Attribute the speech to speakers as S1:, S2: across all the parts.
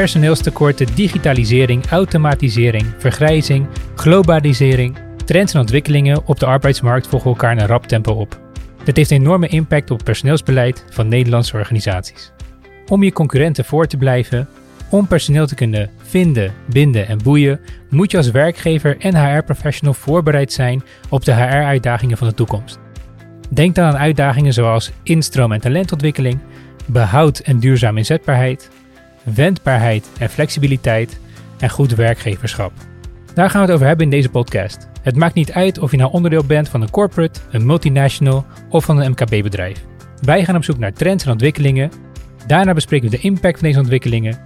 S1: personeelstekorten, digitalisering, automatisering, vergrijzing, globalisering, trends en ontwikkelingen op de arbeidsmarkt volgen elkaar in een rap tempo op. Dit heeft enorme impact op het personeelsbeleid van Nederlandse organisaties. Om je concurrenten voor te blijven, om personeel te kunnen vinden, binden en boeien, moet je als werkgever en HR-professional voorbereid zijn op de HR-uitdagingen van de toekomst. Denk dan aan uitdagingen zoals instroom- en talentontwikkeling, behoud en duurzame inzetbaarheid, wendbaarheid en flexibiliteit en goed werkgeverschap. Daar gaan we het over hebben in deze podcast. Het maakt niet uit of je nou onderdeel bent van een corporate, een multinational of van een MKB-bedrijf. Wij gaan op zoek naar trends en ontwikkelingen. Daarna bespreken we de impact van deze ontwikkelingen.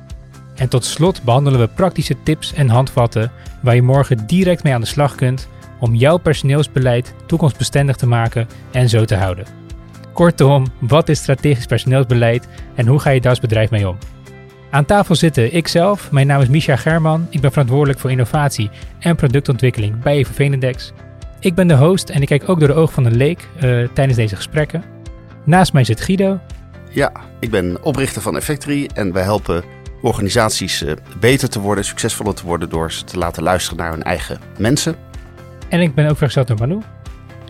S1: En tot slot behandelen we praktische tips en handvatten waar je morgen direct mee aan de slag kunt om jouw personeelsbeleid toekomstbestendig te maken en zo te houden. Kortom, wat is strategisch personeelsbeleid en hoe ga je daar als bedrijf mee om? Aan tafel zitten ikzelf, mijn naam is Misha German, ik ben verantwoordelijk voor innovatie en productontwikkeling bij Evo Venedex. Ik ben de host en ik kijk ook door de ogen van een leek uh, tijdens deze gesprekken. Naast mij zit Guido.
S2: Ja, ik ben oprichter van Effectory en wij helpen organisaties uh, beter te worden, succesvoller te worden door ze te laten luisteren naar hun eigen mensen.
S1: En ik ben ook vergezeld door Manu.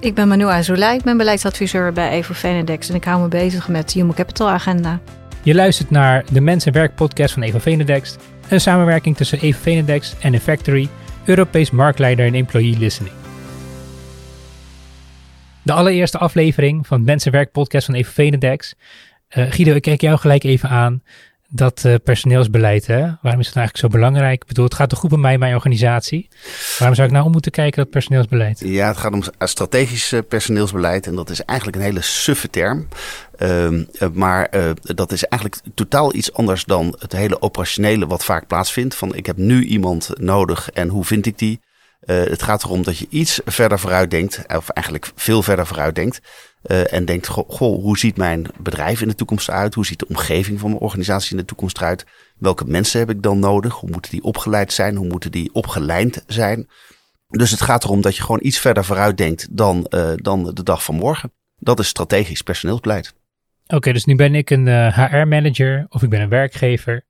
S3: Ik ben Manu Azoulay, ik ben beleidsadviseur bij Evo Venedex en ik hou me bezig met de Human Capital Agenda.
S1: Je luistert naar de Mens en Werk podcast van Evo Venedex, een samenwerking tussen Evo Venedex en The Factory, Europees marktleider in employee listening. De allereerste aflevering van Mens en Werk podcast van Evo Venedex. Uh, Guido, ik kijk jou gelijk even aan dat uh, personeelsbeleid, hè? waarom is het nou eigenlijk zo belangrijk? Ik bedoel, het gaat toch goed bij mij, mijn organisatie. Waarom zou ik nou om moeten kijken dat personeelsbeleid?
S2: Ja, het gaat om strategisch uh, personeelsbeleid en dat is eigenlijk een hele suffe term. Uh, maar dat is eigenlijk totaal iets anders dan het hele operationele wat vaak plaatsvindt. Van ik heb nu iemand nodig en hoe vind ik die? het gaat erom dat je iets verder vooruit denkt, of eigenlijk veel verder vooruit denkt. Uh, en denkt, goh, goh, hoe ziet mijn bedrijf in de toekomst eruit? Hoe ziet de omgeving van mijn organisatie in de toekomst eruit? Welke mensen heb ik dan nodig? Hoe moeten die opgeleid zijn? Hoe moeten die opgeleid zijn? Dus het gaat erom dat je gewoon iets verder vooruit denkt dan, uh, dan de dag van morgen. Dat is strategisch personeelsbeleid.
S1: Oké, okay, dus nu ben ik een uh, HR-manager of ik ben een werkgever.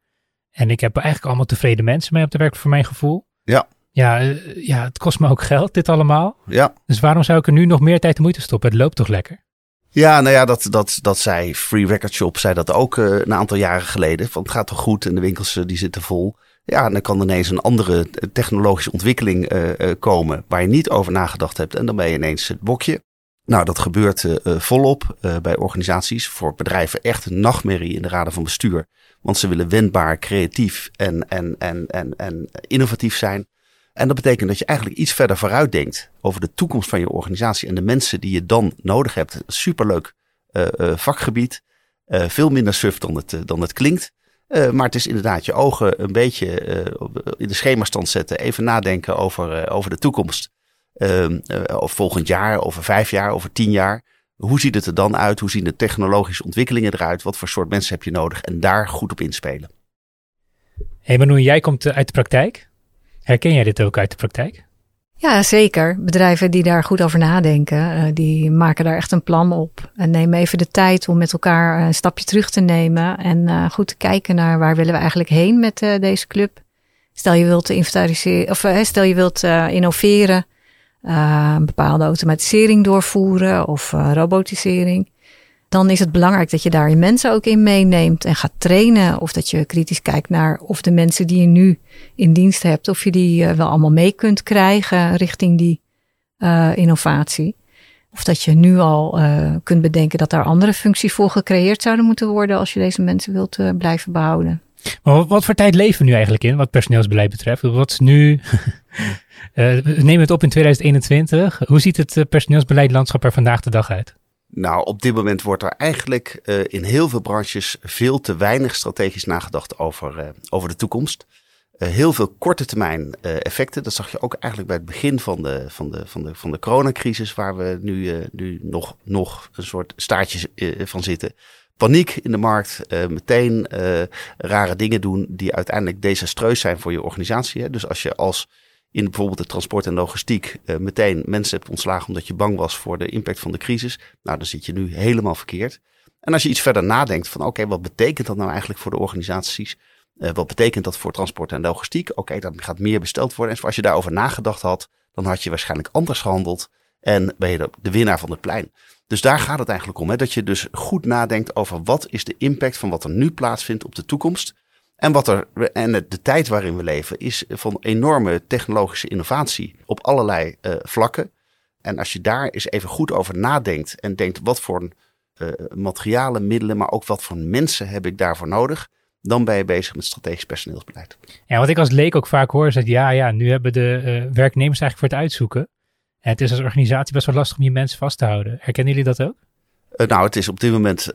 S1: En ik heb eigenlijk allemaal tevreden mensen mee op de werk voor mijn gevoel.
S2: Ja.
S1: Ja, uh, ja, het kost me ook geld, dit allemaal.
S2: Ja.
S1: Dus waarom zou ik er nu nog meer tijd en moeite stoppen? Het loopt toch lekker?
S2: Ja, nou ja, dat, dat, dat zei Free Record Shop, zei dat ook uh, een aantal jaren geleden. Van het gaat toch goed en de winkels uh, die zitten vol. Ja, en dan kan ineens een andere technologische ontwikkeling uh, komen waar je niet over nagedacht hebt. En dan ben je ineens het bokje. Nou, dat gebeurt volop bij organisaties. Voor bedrijven echt een nachtmerrie in de raden van bestuur. Want ze willen wendbaar, creatief en, en, en, en, en innovatief zijn. En dat betekent dat je eigenlijk iets verder vooruit denkt over de toekomst van je organisatie en de mensen die je dan nodig hebt. Superleuk uh, uh, vakgebied. Uh, veel minder suf dan het, dan het klinkt. maar het is inderdaad je ogen een beetje in de schemastand zetten. Even nadenken over, over de toekomst. Ehm, of volgend jaar, over vijf jaar, over tien jaar. Hoe ziet het er dan uit? Hoe zien de technologische ontwikkelingen eruit? Wat voor soort mensen heb je nodig? En daar goed op inspelen.
S1: Hey Manu, jij komt uit de praktijk. Herken jij dit ook uit de praktijk?
S3: Ja, zeker. Bedrijven die daar goed over nadenken, uh, die maken daar echt een plan op. En nemen even de tijd om met elkaar een stapje terug te nemen. En uh, goed te kijken naar waar willen we eigenlijk heen met deze club. Stel je wilt inventariseren, of stel je wilt innoveren, een bepaalde automatisering doorvoeren of robotisering dan is het belangrijk dat je daar je mensen ook in meeneemt en gaat trainen. Of dat je kritisch kijkt naar of de mensen die je nu in dienst hebt, of je die uh, wel allemaal mee kunt krijgen richting die uh, innovatie. Of dat je nu al uh, kunt bedenken dat daar andere functies voor gecreëerd zouden moeten worden als je deze mensen wilt blijven behouden.
S1: Maar wat, voor tijd leven we nu eigenlijk in, wat personeelsbeleid betreft? Wat is nu. we nemen het op in 2021. Hoe ziet het personeelsbeleidlandschap er vandaag de dag uit?
S2: Nou, op dit moment wordt er eigenlijk uh, in heel veel branches veel te weinig strategisch nagedacht over, uh, over de toekomst. Uh, heel veel korte termijn effecten. Dat zag je ook eigenlijk bij het begin van de, van de, van de, van de coronacrisis, waar we nu, nu nog, nog een soort staartje van zitten. Paniek in de markt, meteen rare dingen doen die uiteindelijk desastreus zijn voor je organisatie. Hè? Dus als je als in bijvoorbeeld de transport en logistiek uh, meteen mensen hebt ontslagen omdat je bang was voor de impact van de crisis. Nou, dan zit je nu helemaal verkeerd. En als je iets verder nadenkt van oké, wat betekent dat nou eigenlijk voor de organisaties? wat betekent dat voor transport en logistiek? Oké, okay, dan gaat meer besteld worden. En als je daarover nagedacht had, dan had je waarschijnlijk anders gehandeld. En ben je de, winnaar van het plein. Dus daar gaat het eigenlijk om. Hè? Dat je dus goed nadenkt over wat is de impact van wat er nu plaatsvindt op de toekomst. En, wat er, en de tijd waarin we leven is van enorme technologische innovatie op allerlei uh, vlakken. En als je daar eens even goed over nadenkt en denkt wat voor uh, materialen, middelen, maar ook wat voor mensen heb ik daarvoor nodig, dan ben je bezig met strategisch personeelsbeleid.
S1: Ja, wat ik als leek ook vaak hoor is dat ja, ja, nu hebben de uh, werknemers eigenlijk voor het uitzoeken. En het is als organisatie best wel lastig om je mensen vast te houden. Herkennen jullie dat ook?
S2: nou, het is op dit moment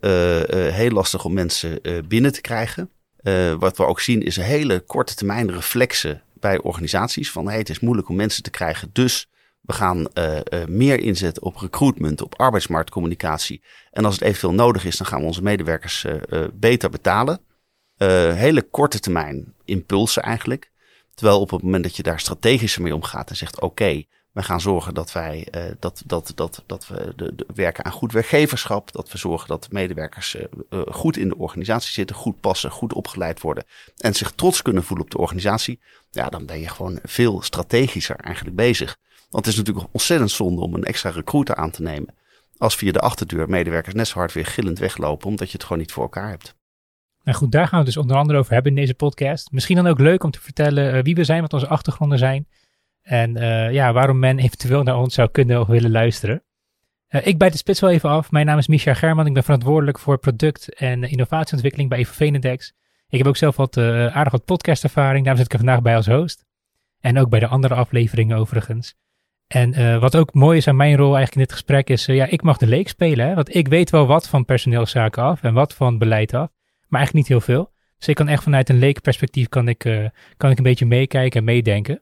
S2: heel lastig om mensen binnen te krijgen. Uh, wat we ook zien is een hele korte termijn reflexen bij organisaties. Van hey, het is moeilijk om mensen te krijgen, dus we gaan uh, uh, meer inzetten op recruitment, op arbeidsmarktcommunicatie. En als het eventueel nodig is, dan gaan we onze medewerkers beter betalen. hele korte termijn impulsen eigenlijk. Terwijl op het moment dat je daar strategischer mee omgaat en zegt: oké, we gaan zorgen dat wij uh, dat, dat, dat, dat we de, werken aan goed werkgeverschap. Dat we zorgen dat de medewerkers uh, goed in de organisatie zitten, goed passen, goed opgeleid worden. En zich trots kunnen voelen op de organisatie. Ja, dan ben je gewoon veel strategischer eigenlijk bezig. Want het is natuurlijk ontzettend zonde om een extra recruiter aan te nemen. Als via de achterdeur medewerkers net zo hard weer gillend weglopen, omdat je het gewoon niet voor elkaar hebt.
S1: Nou goed, daar gaan we dus onder andere over hebben in deze podcast. Misschien dan ook leuk om te vertellen wie we zijn, wat onze achtergronden zijn. En uh, ja, waarom men eventueel naar ons zou kunnen of willen luisteren. Uh, ik bijt de spits wel even af. Mijn naam is Micha German. Ik ben verantwoordelijk voor product- en innovatieontwikkeling bij Evo Venedex. Ik heb ook zelf wat uh, aardig wat podcastervaring. Daarom zit ik er vandaag bij als host. En ook bij de andere afleveringen overigens. En wat ook mooi is aan mijn rol eigenlijk in dit gesprek is, ja, ik mag de leek spelen. Hè? Want ik weet wel wat van personeelszaken af en wat van beleid af. Maar eigenlijk niet heel veel. Dus ik kan echt vanuit een leekperspectief kan ik, kan ik een beetje meekijken en meedenken.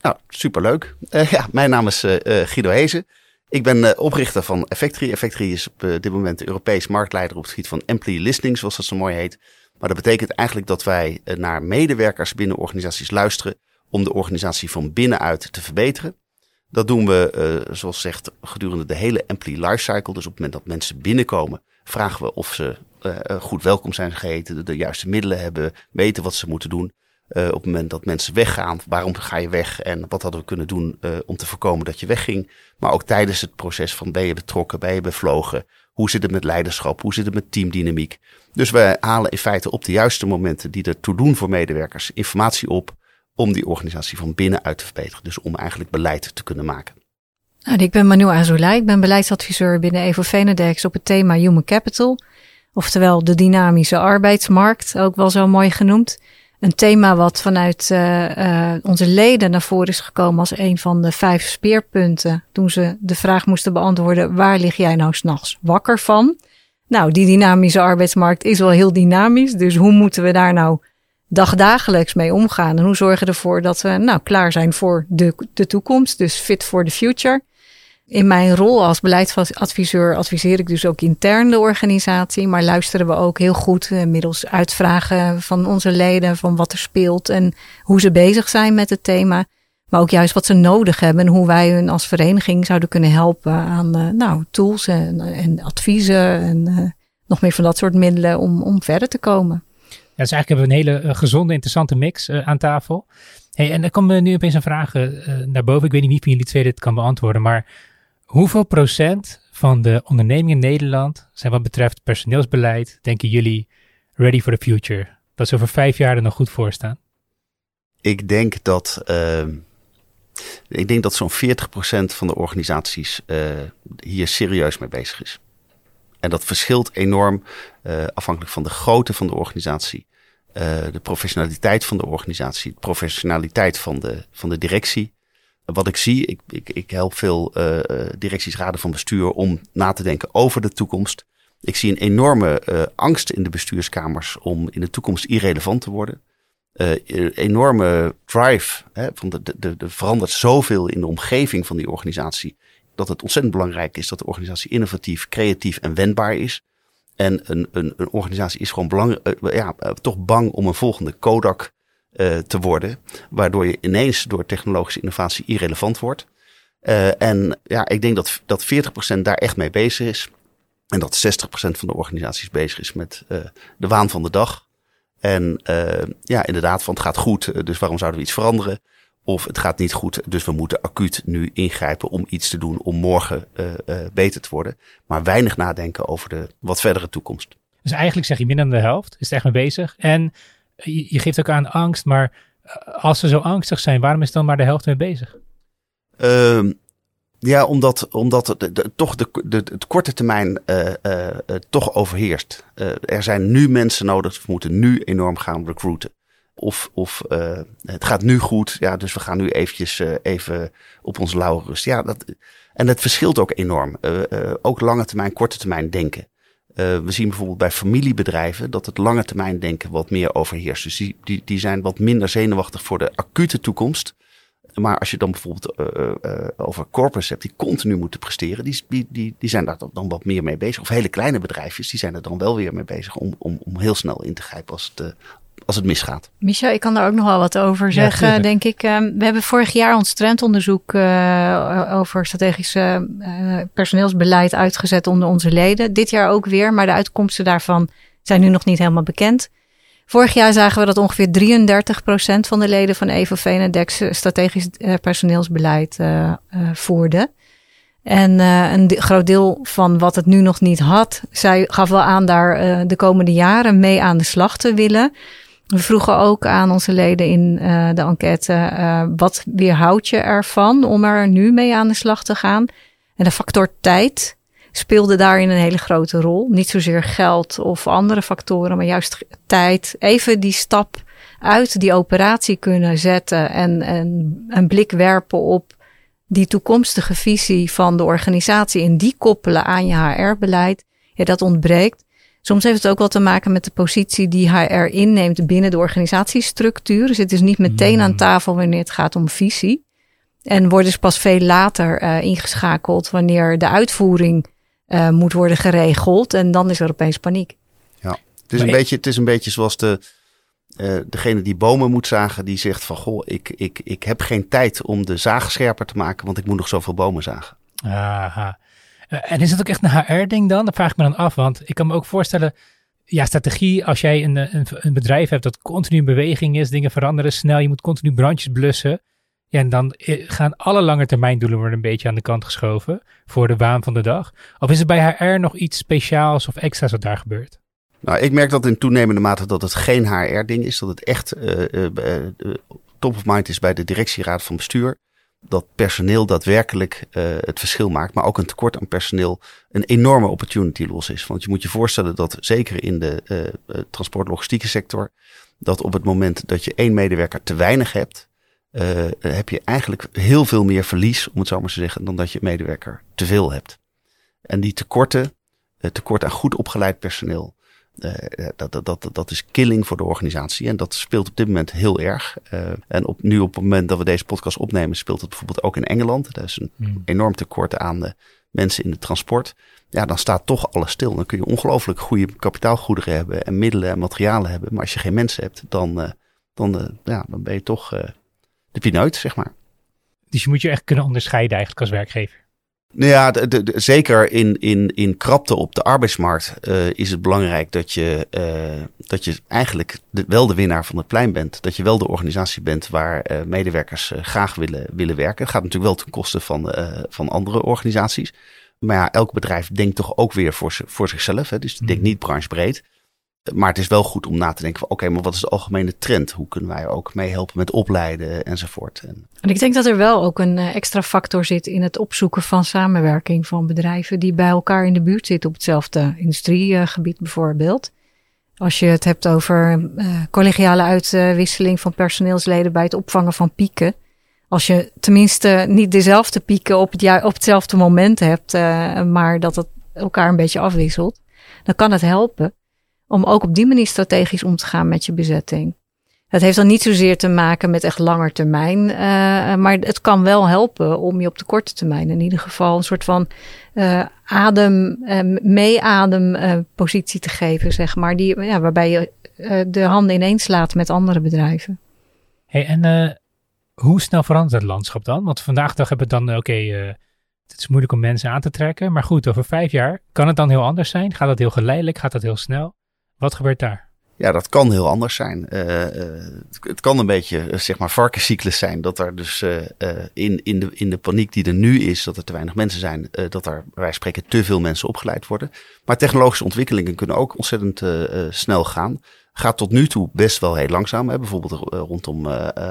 S2: Nou, superleuk. Uh, ja, mijn naam is uh, Guido Hezen. Ik ben oprichter van Effectory. Effectory is op dit moment de Europees marktleider op het gebied van employee listening, zoals dat zo mooi heet. Maar dat betekent eigenlijk dat wij naar medewerkers binnen organisaties luisteren om de organisatie van binnenuit te verbeteren. Dat doen we, zoals zegt, gedurende de hele employee lifecycle. Dus op het moment dat mensen binnenkomen, vragen we of ze goed welkom zijn geheten, de juiste middelen hebben, weten wat ze moeten doen. Uh, op het moment dat mensen weggaan, waarom ga je weg en wat hadden we kunnen doen uh, om te voorkomen dat je wegging. Maar ook tijdens het proces van ben je betrokken, ben je bevlogen, hoe zit het met leiderschap, hoe zit het met teamdynamiek. Dus we halen in feite op de juiste momenten die er toe doen voor medewerkers informatie op om die organisatie van binnenuit te verbeteren. Dus om eigenlijk beleid te kunnen maken.
S3: Nou, ik ben Manu Azoulay, ik ben beleidsadviseur binnen Evo Venedex op het thema Human Capital. Oftewel de dynamische arbeidsmarkt, ook wel zo mooi genoemd een thema wat vanuit uh, onze leden naar voren is gekomen als een van de vijf speerpunten. Toen ze de vraag moesten beantwoorden: waar lig jij nou s'nachts wakker van? Nou, die dynamische arbeidsmarkt is wel heel dynamisch. Dus hoe moeten we daar nou dagdagelijks mee omgaan? En hoe zorgen we ervoor dat we nou klaar zijn voor de, de toekomst? Dus fit for the future. In mijn rol als beleidsadviseur adviseer ik dus ook intern de organisatie, maar luisteren we ook heel goed uh, middels uitvragen van onze leden van wat er speelt en hoe ze bezig zijn met het thema. Maar ook juist wat ze nodig hebben en hoe wij hun als vereniging zouden kunnen helpen aan uh, nou, tools en, en adviezen en uh, nog meer van dat soort middelen om, om verder te komen.
S1: Ja, dus eigenlijk hebben we een hele gezonde, interessante mix aan tafel. Hey, en er komen nu opeens een vraag naar boven. Ik weet niet wie van jullie twee dit kan beantwoorden, maar Hoeveel procent van de ondernemingen in Nederland zijn wat betreft personeelsbeleid, denken jullie, ready for the future? Dat ze over vijf jaar er nog goed voor staan?
S2: Ik denk dat, uh, ik denk dat zo'n 40% van de organisaties uh, hier serieus mee bezig is. En dat verschilt enorm uh, afhankelijk van de grootte van de organisatie, de professionaliteit van de organisatie, de professionaliteit van de, van de directie wat ik zie, ik, ik, ik help veel uh, directies, raden van bestuur om na te denken over de toekomst. Ik zie een enorme uh, angst in de bestuurskamers om in de toekomst irrelevant te worden. Uh, enorme drive, hè, van de, de, de verandert zoveel in de omgeving van die organisatie. Dat het ontzettend belangrijk is dat de organisatie innovatief, creatief en wendbaar is. En een, een, een organisatie is gewoon ja, toch bang om een volgende Kodak uh, te worden. Waardoor je ineens door technologische innovatie irrelevant wordt. Uh, en ja, ik denk dat, dat 40% daar echt mee bezig is. En dat 60% van de organisaties bezig is met uh, de waan van de dag. En ja, inderdaad, van het gaat goed, dus waarom zouden we iets veranderen? Of het gaat niet goed, dus we moeten acuut nu ingrijpen om iets te doen om morgen beter te worden. Maar weinig nadenken over de wat verdere toekomst.
S1: Dus eigenlijk zeg je minder dan de helft, is het echt mee bezig. En je, geeft ook aan angst, maar als ze zo angstig zijn, waarom is dan maar de helft mee bezig?
S2: Uh, ja, omdat, omdat toch de, de, het korte termijn uh, uh, toch overheerst. er zijn nu mensen nodig, we moeten nu enorm gaan recruiten. Of, of het gaat nu goed, ja, dus we gaan nu eventjes even op onze lauwe rust. Ja, dat, en dat verschilt ook enorm. ook lange termijn, korte termijn denken. We zien bijvoorbeeld bij familiebedrijven dat het lange termijn denken wat meer overheerst. Dus die, die, die zijn wat minder zenuwachtig voor de acute toekomst. Maar als je dan bijvoorbeeld uh, uh, over corpus hebt die continu moeten presteren, die, die, die, die zijn daar dan wat meer mee bezig. Of hele kleine bedrijfjes, die zijn er dan wel weer mee bezig om, om, om heel snel in te grijpen als het, als het misgaat.
S3: Michel, ik kan daar ook nog wel wat over zeggen, denk ik. Ehm, we hebben vorig jaar ons trendonderzoek over strategisch personeelsbeleid uitgezet onder onze leden. Dit jaar ook weer, maar de uitkomsten daarvan zijn nu nog niet helemaal bekend. Vorig jaar zagen we dat ongeveer 33% van de leden van EVV en DEX strategisch eh, personeelsbeleid uh, voerde. En een groot deel van wat het nu nog niet had, zij gaf wel aan daar de komende jaren mee aan de slag te willen. We vroegen ook aan onze leden in de enquête, wat weerhoudt je ervan om er nu mee aan de slag te gaan? En de factor tijd speelde daarin een hele grote rol. Niet zozeer geld of andere factoren, maar juist tijd. Even die stap uit die operatie kunnen zetten en, en een blik werpen op die toekomstige visie van de organisatie en die koppelen aan je HR-beleid. Ja, dat ontbreekt. Soms heeft het ook wel te maken met de positie die HR inneemt binnen de organisatiestructuur. Dus het is niet meteen aan hmm. tafel wanneer het gaat om visie. En worden ze pas veel later uh, ingeschakeld wanneer de uitvoering uh, moet worden geregeld. En dan is er opeens paniek.
S2: Ja, het is, een, beetje, het is een beetje zoals de, uh, degene die bomen moet zagen, die zegt van goh, ik, ik, ik heb geen tijd om de zaag scherper te maken, want ik moet nog zoveel bomen zagen.
S1: Aha. Uh, en is het ook echt een HR-ding dan? Dat vraag ik me dan af, want ik kan me ook voorstellen, ja, strategie, als jij een, een, een bedrijf hebt dat continu in beweging is, dingen veranderen snel, je moet continu brandjes blussen. Ja, en dan eh, gaan alle lange termijn doelen worden een beetje aan de kant geschoven voor de waan van de dag. Of is er bij HR nog iets speciaals of extra's wat daar gebeurt?
S2: Nou, ik merk dat in toenemende mate dat het geen HR-ding is. Dat het echt top of mind is bij de directieraad van bestuur. Dat personeel daadwerkelijk het verschil maakt. Maar ook een tekort aan personeel een enorme opportunity los is. Want je moet je voorstellen dat zeker in de transportlogistieke sector. Dat op het moment dat je één medewerker te weinig hebt uh, heb je eigenlijk heel veel meer verlies, om het zo maar te zeggen, dan dat je medewerker te veel hebt. En die tekorten, uh, tekort aan goed opgeleid personeel, uh, dat, dat, dat, dat is killing voor de organisatie. En dat speelt op dit moment heel erg. en op, nu op het moment dat we deze podcast opnemen, speelt het bijvoorbeeld ook in Engeland. Er is een hmm. enorm tekort aan de mensen in het transport. Ja, dan staat toch alles stil. Dan kun je ongelooflijk goede kapitaalgoederen hebben en middelen en materialen hebben. Maar als je geen mensen hebt, dan, dan, ja, dan ben je toch de pineut, zeg maar.
S1: Dus je moet je echt kunnen onderscheiden eigenlijk als werkgever.
S2: Nou ja, de, zeker in, in, in krapte op de arbeidsmarkt uh, is het belangrijk dat je, uh, dat je eigenlijk wel de winnaar van het plein bent. Dat je wel de organisatie bent waar uh, medewerkers graag willen, willen werken. Het gaat natuurlijk wel ten koste van, van andere organisaties. Maar ja, elk bedrijf denkt toch ook weer voor, voor zichzelf. Hè? Dus die denkt mm. niet branchebreed. Maar het is wel goed om na te denken van oké, maar wat is de algemene trend? Hoe kunnen wij ook meehelpen met opleiden enzovoort?
S3: En, ik denk dat er wel ook een eh, extra factor zit in het opzoeken van samenwerking van bedrijven die bij elkaar in de buurt zitten op hetzelfde industriegebied bijvoorbeeld. Als je het hebt over uh, collegiale uitwisseling van personeelsleden bij het opvangen van pieken. Als je tenminste niet dezelfde pieken op, het, op hetzelfde moment hebt, uh, maar dat het elkaar een beetje afwisselt, dan kan het helpen om ook op die manier strategisch om te gaan met je bezetting. Het heeft dan niet zozeer te maken met echt langer termijn, uh, maar het kan wel helpen om je op de korte termijn in ieder geval een soort van uh, adem, uh, meeadem positie te geven, zeg maar, die, ja, waarbij je de handen ineens slaat met andere bedrijven.
S1: Hey, en hoe snel verandert het landschap dan? Want vandaag dag hebben we dan, oké, het is moeilijk om mensen aan te trekken, maar goed, over vijf jaar kan het dan heel anders zijn? Gaat dat heel geleidelijk? Gaat dat heel snel? Wat gebeurt daar?
S2: Ja, dat kan heel anders zijn. Uh, het kan een beetje, zeg maar, varkenscyclus zijn. Dat er dus uh, in, in, de, in de paniek die er nu is, dat er te weinig mensen zijn, dat er, wij spreken, te veel mensen opgeleid worden. Maar technologische ontwikkelingen kunnen ook ontzettend snel gaan. Gaat tot nu toe best wel heel langzaam. Hè? Bijvoorbeeld rondom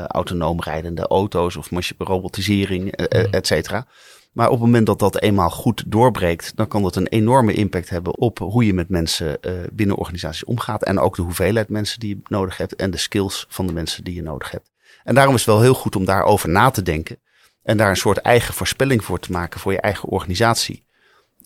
S2: autonoom rijdende auto's of robotisering, et cetera. Maar op het moment dat dat eenmaal goed doorbreekt, dan kan dat een enorme impact hebben op hoe je met mensen uh, binnen organisaties omgaat. En ook de hoeveelheid mensen die je nodig hebt en de skills van de mensen die je nodig hebt. En daarom is het wel heel goed om daarover na te denken. En daar een soort eigen voorspelling voor te maken voor je eigen organisatie.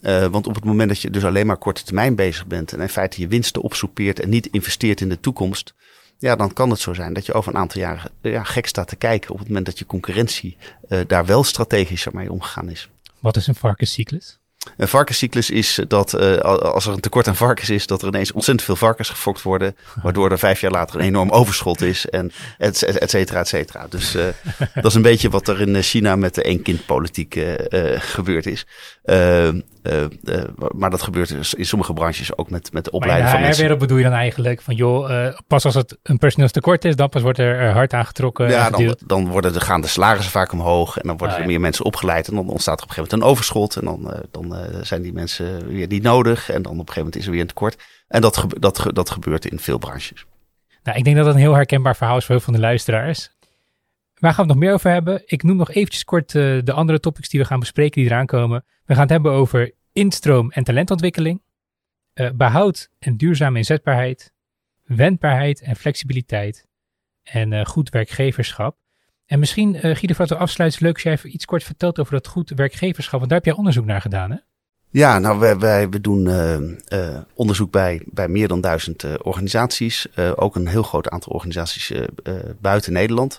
S2: Uh, want op het moment dat je dus alleen maar korte termijn bezig bent en in feite je winsten opsoepeert en niet investeert in de toekomst, ja, dan kan het zo zijn dat je over een aantal jaren ja, gek staat te kijken op het moment dat je concurrentie uh, daar wel strategischer mee omgegaan is.
S1: Wat is een varkenscyclus?
S2: Een varkenscyclus is dat uh, als er een tekort aan varkens is, dat er ineens ontzettend veel varkens gefokt worden, waardoor er vijf jaar later een enorm overschot is en et, et, cetera, et cetera. Dus uh, dat is een beetje wat er in China met de één-kind-politiek uh, gebeurd is. Maar dat gebeurt dus in sommige branches ook met, met de opleiding van mensen.
S1: Wereld bedoel je dan eigenlijk van joh, pas als het een personeelstekort is, dan pas wordt er hard aangetrokken.
S2: Ja, dan, dan, worden de, gaan de salarissen vaak omhoog en dan worden ah, er meer mensen opgeleid en dan ontstaat er op een gegeven moment een overschot en dan, dan zijn die mensen weer niet nodig. En dan op een gegeven moment is er weer een tekort. En dat, dat, dat gebeurt in veel branches.
S1: Nou, ik denk dat dat een heel herkenbaar verhaal is voor heel veel van de luisteraars. Waar gaan we het nog meer over hebben? Ik noem nog eventjes kort uh, de andere topics die we gaan bespreken die eraan komen. We gaan het hebben over instroom en talentontwikkeling, uh, behoud en duurzame inzetbaarheid, wendbaarheid en flexibiliteit en uh, goed werkgeverschap. En misschien, uh, Guido, voor we afsluiten, leuk als jij even iets kort vertelt over dat goed werkgeverschap. Want daar heb jij onderzoek naar gedaan, hè?
S2: Ja, nou, wij, wij we doen onderzoek bij, bij meer dan duizend organisaties. ook een heel groot aantal organisaties buiten Nederland.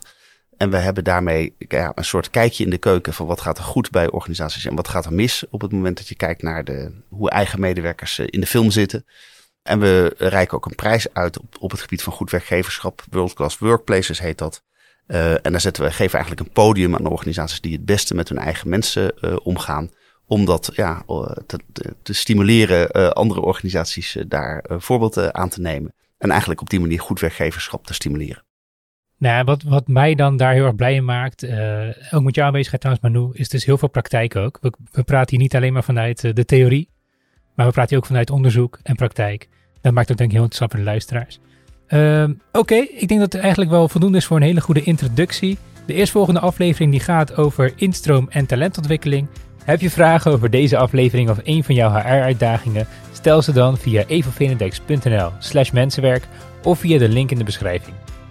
S2: En we hebben daarmee ja, een soort kijkje in de keuken van wat gaat er goed bij organisaties en wat gaat er mis op het moment dat je kijkt naar de, hoe eigen medewerkers in de film zitten. En we reiken ook een prijs uit op, op het gebied van goed werkgeverschap. World Class Workplaces heet dat. Uh, en daar zetten we, geven eigenlijk een podium aan organisaties die het beste met hun eigen mensen uh, omgaan. Om dat ja, te, te stimuleren andere organisaties daar voorbeeld aan te nemen. En eigenlijk op die manier goed werkgeverschap te stimuleren.
S1: Nou, wat, wat mij dan daar heel erg blij in maakt, ook met jouw aanwezigheid trouwens Manu, is dus heel veel praktijk ook. We, praten hier niet alleen maar vanuit de theorie, maar we praten hier ook vanuit onderzoek en praktijk. Dat maakt het denk ik heel interessant voor de luisteraars. Uh, Oké, ik denk dat het eigenlijk wel voldoende is voor een hele goede introductie. De eerstvolgende aflevering die gaat over instroom en talentontwikkeling. Heb je vragen over deze aflevering of een van jouw HR-uitdagingen? Stel ze dan via evavenindex.nl slash mensenwerk of via de link in de beschrijving.